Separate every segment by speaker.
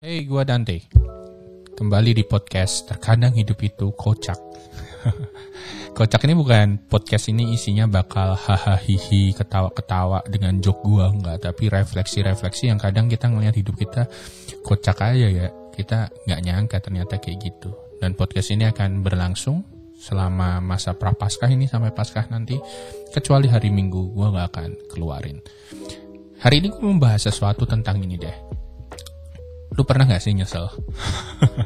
Speaker 1: Hey, gua Dante. Kembali di podcast Terkadang Hidup Itu Kocak. Kocak ini bukan podcast ini isinya bakal hahaha hihi ketawa-ketawa dengan jok gua enggak, tapi refleksi-refleksi yang kadang kita ngelihat hidup kita kocak aja ya. Kita nggak nyangka ternyata kayak gitu. Dan podcast ini akan berlangsung selama masa prapaskah ini sampai paskah nanti kecuali hari Minggu gua nggak akan keluarin. Hari ini gue membahas sesuatu tentang ini deh Lu pernah gak sih nyesel?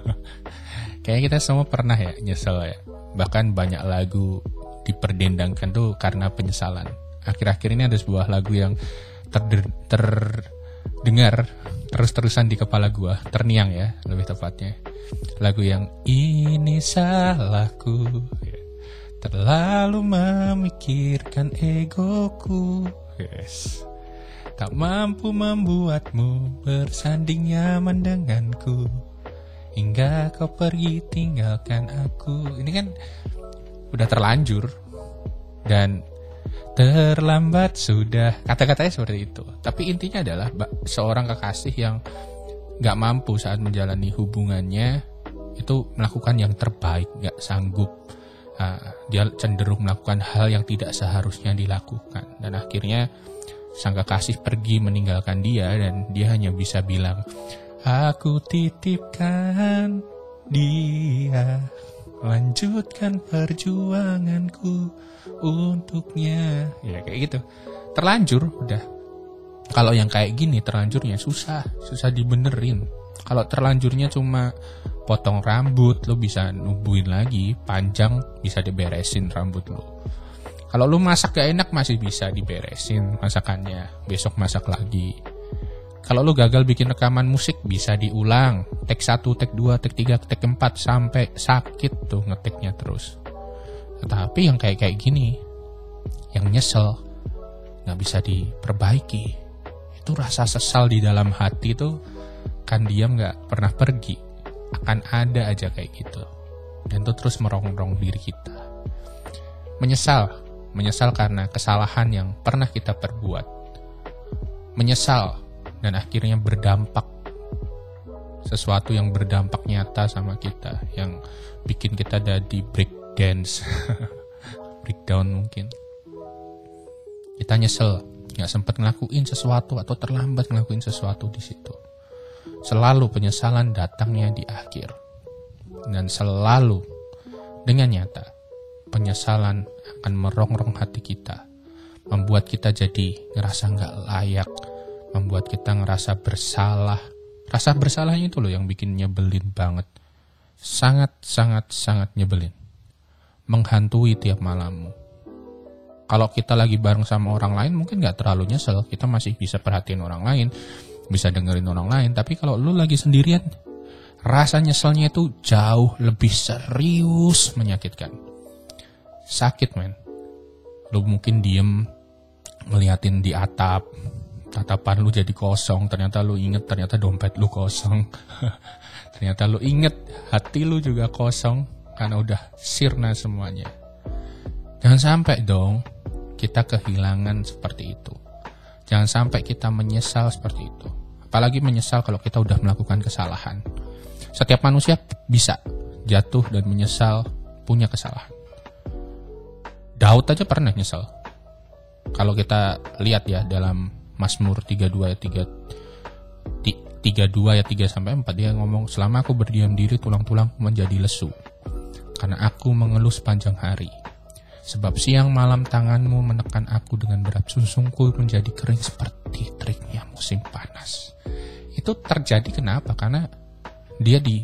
Speaker 1: Kayaknya kita semua pernah ya nyesel ya. Bahkan banyak lagu diperdendangkan tuh karena penyesalan. Akhir-akhir ini ada sebuah lagu yang terdengar ter terus-terusan di kepala gua, terniang ya lebih tepatnya. Lagu yang ini salahku, terlalu memikirkan egoku. Yes tak mampu membuatmu bersanding nyaman denganku. Hingga kau pergi tinggalkan aku. Ini kan udah terlanjur dan terlambat sudah. Kata-katanya seperti itu. Tapi intinya adalah seorang kekasih yang gak mampu saat menjalani hubungannya itu melakukan yang terbaik gak sanggup uh, dia cenderung melakukan hal yang tidak seharusnya dilakukan. Dan akhirnya Sang kekasih pergi meninggalkan dia dan dia hanya bisa bilang, Aku titipkan dia, lanjutkan perjuanganku untuknya. Ya kayak gitu. Terlanjur udah. Kalau yang kayak gini terlanjurnya susah, susah dibenerin. Kalau terlanjurnya cuma potong rambut, lo bisa nubuin lagi, panjang bisa diberesin rambut lo kalau lu masak gak enak masih bisa diberesin masakannya, besok masak lagi. Kalau lu gagal bikin rekaman musik bisa diulang, tek 1, tek 2, tek 3, tek 4 sampai sakit tuh ngetiknya terus. Tetapi yang kayak kayak gini, yang nyesel, nggak bisa diperbaiki. Itu rasa sesal di dalam hati tuh kan diam nggak pernah pergi, akan ada aja kayak gitu. Dan itu terus merongrong diri kita. Menyesal menyesal karena kesalahan yang pernah kita perbuat, menyesal dan akhirnya berdampak sesuatu yang berdampak nyata sama kita, yang bikin kita jadi break dance, breakdown mungkin. Kita nyesel, nggak sempat ngelakuin sesuatu atau terlambat ngelakuin sesuatu di situ. Selalu penyesalan datangnya di akhir, dan selalu dengan nyata penyesalan akan merongrong hati kita, membuat kita jadi ngerasa nggak layak, membuat kita ngerasa bersalah. Rasa bersalahnya itu loh yang bikin nyebelin banget. Sangat, sangat, sangat nyebelin. Menghantui tiap malammu. Kalau kita lagi bareng sama orang lain mungkin nggak terlalu nyesel, kita masih bisa perhatiin orang lain, bisa dengerin orang lain. Tapi kalau lu lagi sendirian, rasa nyeselnya itu jauh lebih serius menyakitkan sakit men. Lu mungkin diem ngeliatin di atap. Tatapan lu jadi kosong ternyata lu inget ternyata dompet lu kosong. Ternyata lu inget hati lu juga kosong karena udah sirna semuanya. Jangan sampai dong kita kehilangan seperti itu. Jangan sampai kita menyesal seperti itu. Apalagi menyesal kalau kita udah melakukan kesalahan. Setiap manusia bisa jatuh dan menyesal punya kesalahan Daud aja pernah nyesel. Kalau kita lihat ya dalam Mazmur 32 ayat 3 32 ayat 3 sampai 4 dia ngomong selama aku berdiam diri tulang-tulang menjadi lesu karena aku mengeluh sepanjang hari. Sebab siang malam tanganmu menekan aku dengan berat susungku menjadi kering seperti teriknya musim panas. Itu terjadi kenapa? Karena dia di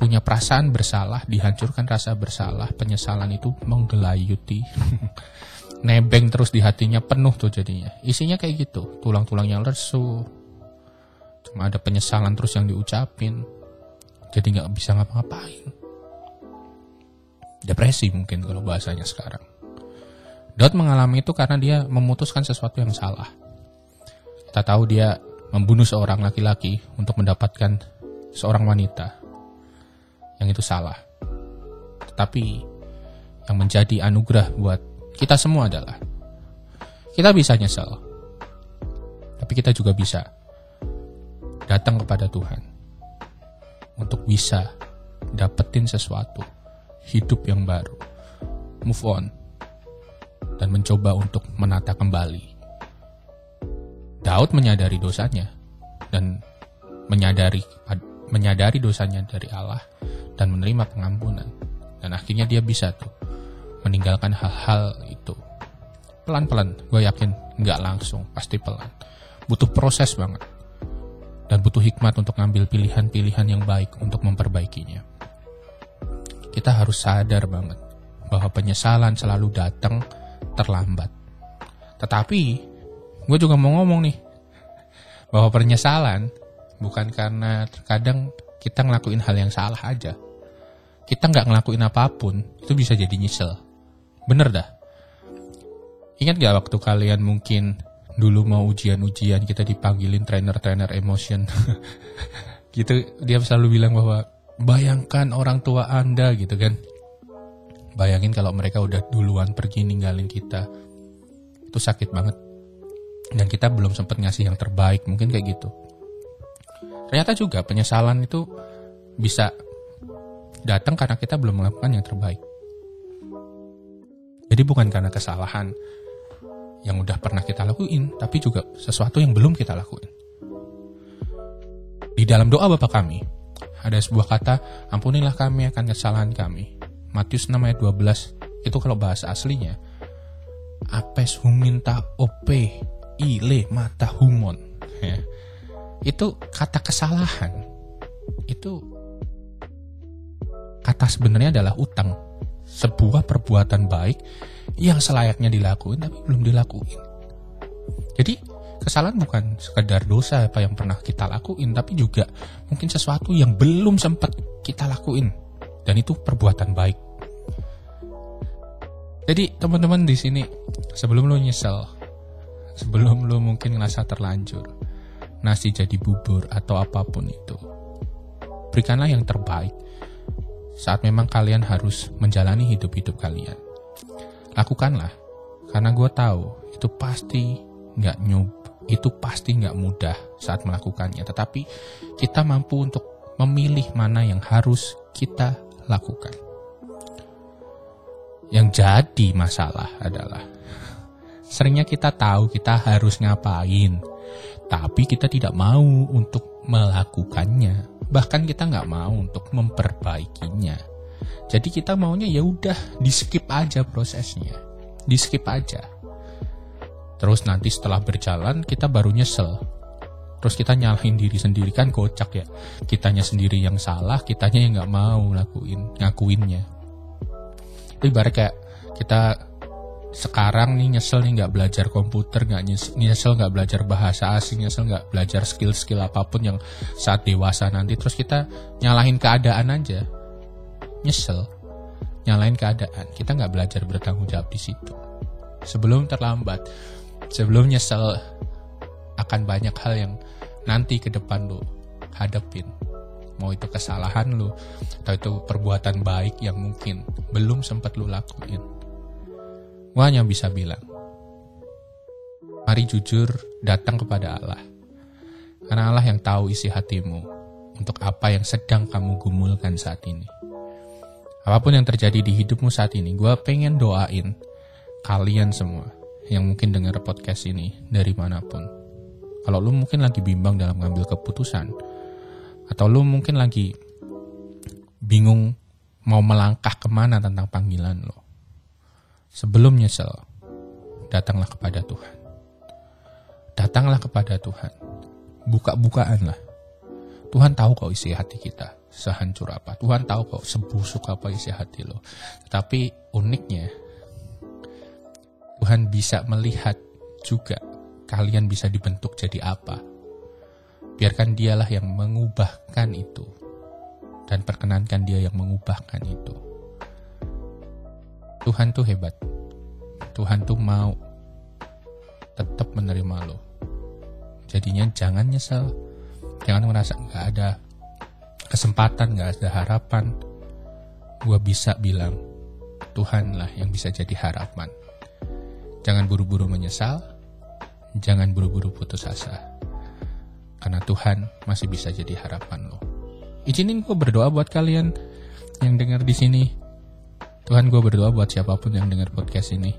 Speaker 1: punya perasaan bersalah, dihancurkan rasa bersalah, penyesalan itu menggelayuti. Nebeng terus di hatinya penuh tuh jadinya. Isinya kayak gitu, tulang-tulangnya lesu. Cuma ada penyesalan terus yang diucapin. Jadi nggak bisa ngapa-ngapain. Depresi mungkin kalau bahasanya sekarang. Dot mengalami itu karena dia memutuskan sesuatu yang salah. Kita tahu dia membunuh seorang laki-laki untuk mendapatkan seorang wanita yang itu salah. Tetapi yang menjadi anugerah buat kita semua adalah kita bisa nyesel. Tapi kita juga bisa datang kepada Tuhan untuk bisa dapetin sesuatu, hidup yang baru, move on, dan mencoba untuk menata kembali. Daud menyadari dosanya dan menyadari menyadari dosanya dari Allah dan menerima pengampunan. Dan akhirnya dia bisa tuh meninggalkan hal-hal itu. Pelan-pelan, gue yakin nggak langsung, pasti pelan. Butuh proses banget. Dan butuh hikmat untuk ngambil pilihan-pilihan yang baik untuk memperbaikinya. Kita harus sadar banget bahwa penyesalan selalu datang terlambat. Tetapi, gue juga mau ngomong nih, bahwa penyesalan bukan karena terkadang kita ngelakuin hal yang salah aja. Kita nggak ngelakuin apa pun, itu bisa jadi nyesel. Bener dah. Ingat gak waktu kalian mungkin dulu mau ujian-ujian kita dipanggilin trainer-trainer emotion. gitu dia selalu bilang bahwa bayangkan orang tua Anda gitu kan. Bayangin kalau mereka udah duluan pergi ninggalin kita. Itu sakit banget. Dan kita belum sempat ngasih yang terbaik, mungkin kayak gitu. Ternyata juga penyesalan itu bisa datang karena kita belum melakukan yang terbaik. Jadi bukan karena kesalahan yang udah pernah kita lakuin, tapi juga sesuatu yang belum kita lakuin. Di dalam doa Bapa kami, ada sebuah kata, ampunilah kami akan kesalahan kami. Matius 6 ayat 12, itu kalau bahasa aslinya, apes huminta ope ile mata humon. Ya itu kata kesalahan itu kata sebenarnya adalah utang. Sebuah perbuatan baik yang selayaknya dilakuin tapi belum dilakuin. Jadi kesalahan bukan sekedar dosa apa yang pernah kita lakuin tapi juga mungkin sesuatu yang belum sempat kita lakuin. Dan itu perbuatan baik. Jadi teman-teman di sini sebelum lo nyesel sebelum lo mungkin ngerasa terlanjur nasi jadi bubur atau apa pun itu. Berikanlah yang terbaik saat memang kalian harus menjalani hidup-hidup kalian. Lakukanlah, karena gue tahu itu pasti nggak nyub, itu pasti nggak mudah saat melakukannya. Tetapi kita mampu untuk memilih mana yang harus kita lakukan. Yang jadi masalah adalah seringnya kita tahu kita harus ngapain, tapi kita tidak mau untuk melakukannya. Bahkan kita nggak mau untuk memperbaikinya. Jadi kita maunya ya udah di skip aja prosesnya, di skip aja. Terus nanti setelah berjalan kita baru nyesel. Terus kita nyalahin diri sendiri kan kocak ya. Kitanya sendiri yang salah, kitanya yang nggak mau lakuin, ngakuinnya. Ibarat kayak kita sekarang nih nyesel nih nggak belajar komputer nggak nyesel nggak belajar bahasa asing nyesel nggak belajar skill-skill apa pun yang saat dewasa nanti terus kita nyalahin keadaan aja. Nyesel. Nyalahin keadaan. Kita nggak belajar bertanggung jawab di situ. Sebelum terlambat sebelum nyesel akan banyak hal yang nanti ke depan lo hadapin mau itu kesalahan lo atau itu perbuatan baik yang mungkin belum sempat lo lakuin Gue hanya bisa bilang, mari jujur datang kepada Allah. Karena Allah yang tahu isi hatimu untuk apa yang sedang kamu gumulkan saat ini. Apa pun yang terjadi di hidupmu saat ini, gue pengen doain kalian semua yang mungkin dengar podcast ini dari mana pun. Kalau lu mungkin lagi bimbang dalam mengambil keputusan, atau lu mungkin lagi bingung mau melangkah ke mana tentang panggilan lo. Sebelum nyesel, datanglah kepada Tuhan. Datanglah kepada Tuhan. Buka-bukaan lah. Tuhan tahu kok isi hati kita sehancur apa. Tuhan tahu kok sebusuk apa isi hati lo. Tapi uniknya, Tuhan bisa melihat juga kalian bisa dibentuk jadi apa. Biarkan dialah yang mengubahkan itu. Dan perkenankan dia yang mengubahkan itu. Tuhan tuh hebat. Tuhan tuh mau tetap menerima lo. Jadinya jangan nyesel. Jangan merasa nggak ada kesempatan, nggak ada harapan. Gua bisa bilang, Tuhanlah yang bisa jadi harapan. Jangan buru-buru menyesal, jangan buru-buru putus asa. Karena Tuhan masih bisa jadi harapan lo. izinin gue berdoa buat kalian yang dengar di sini. Tuhan gue berdoa buat siapa pun yang dengar podcast ini.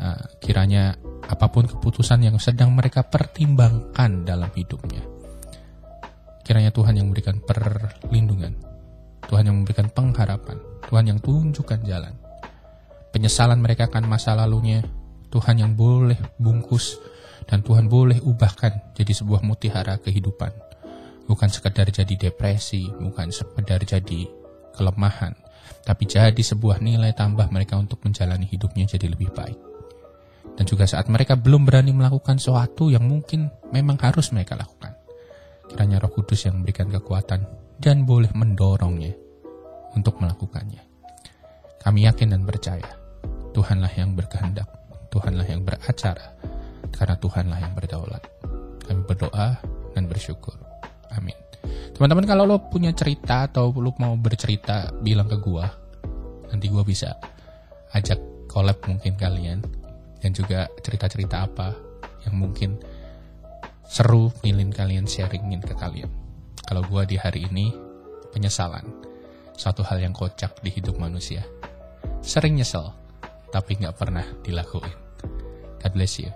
Speaker 1: Uh, kiranya apa pun keputusan yang sedang mereka pertimbangkan dalam hidupnya. Kiranya Tuhan yang memberikan perlindungan. Tuhan yang memberikan pengharapan. Tuhan yang tunjukkan jalan. Penyesalan mereka akan masa lalunya. Tuhan yang boleh bungkus dan Tuhan boleh ubahkan jadi sebuah mutiara kehidupan. Bukan sekedar jadi depresi, bukan sekedar jadi kelemahan, tapi jadi sebuah nilai tambah mereka untuk menjalani hidupnya jadi lebih baik. Dan juga saat mereka belum berani melakukan sesuatu yang mungkin memang harus mereka lakukan. Kiranya roh kudus yang memberikan kekuatan dan boleh mendorongnya untuk melakukannya. Kami yakin dan percaya, Tuhanlah yang berkehendak, Tuhanlah yang beracara, karena Tuhanlah yang berdaulat. Kami berdoa dan bersyukur. Amin. Teman-teman kalau lo punya cerita atau lo mau bercerita bilang ke gua, nanti gua bisa ajak collab mungkin kalian dan juga cerita-cerita apa yang mungkin seru milin kalian sharingin ke kalian. Kalau gua di hari ini penyesalan, suatu hal yang kocak di hidup manusia. Sering nyesel, tapi nggak pernah dilakuin. God bless you.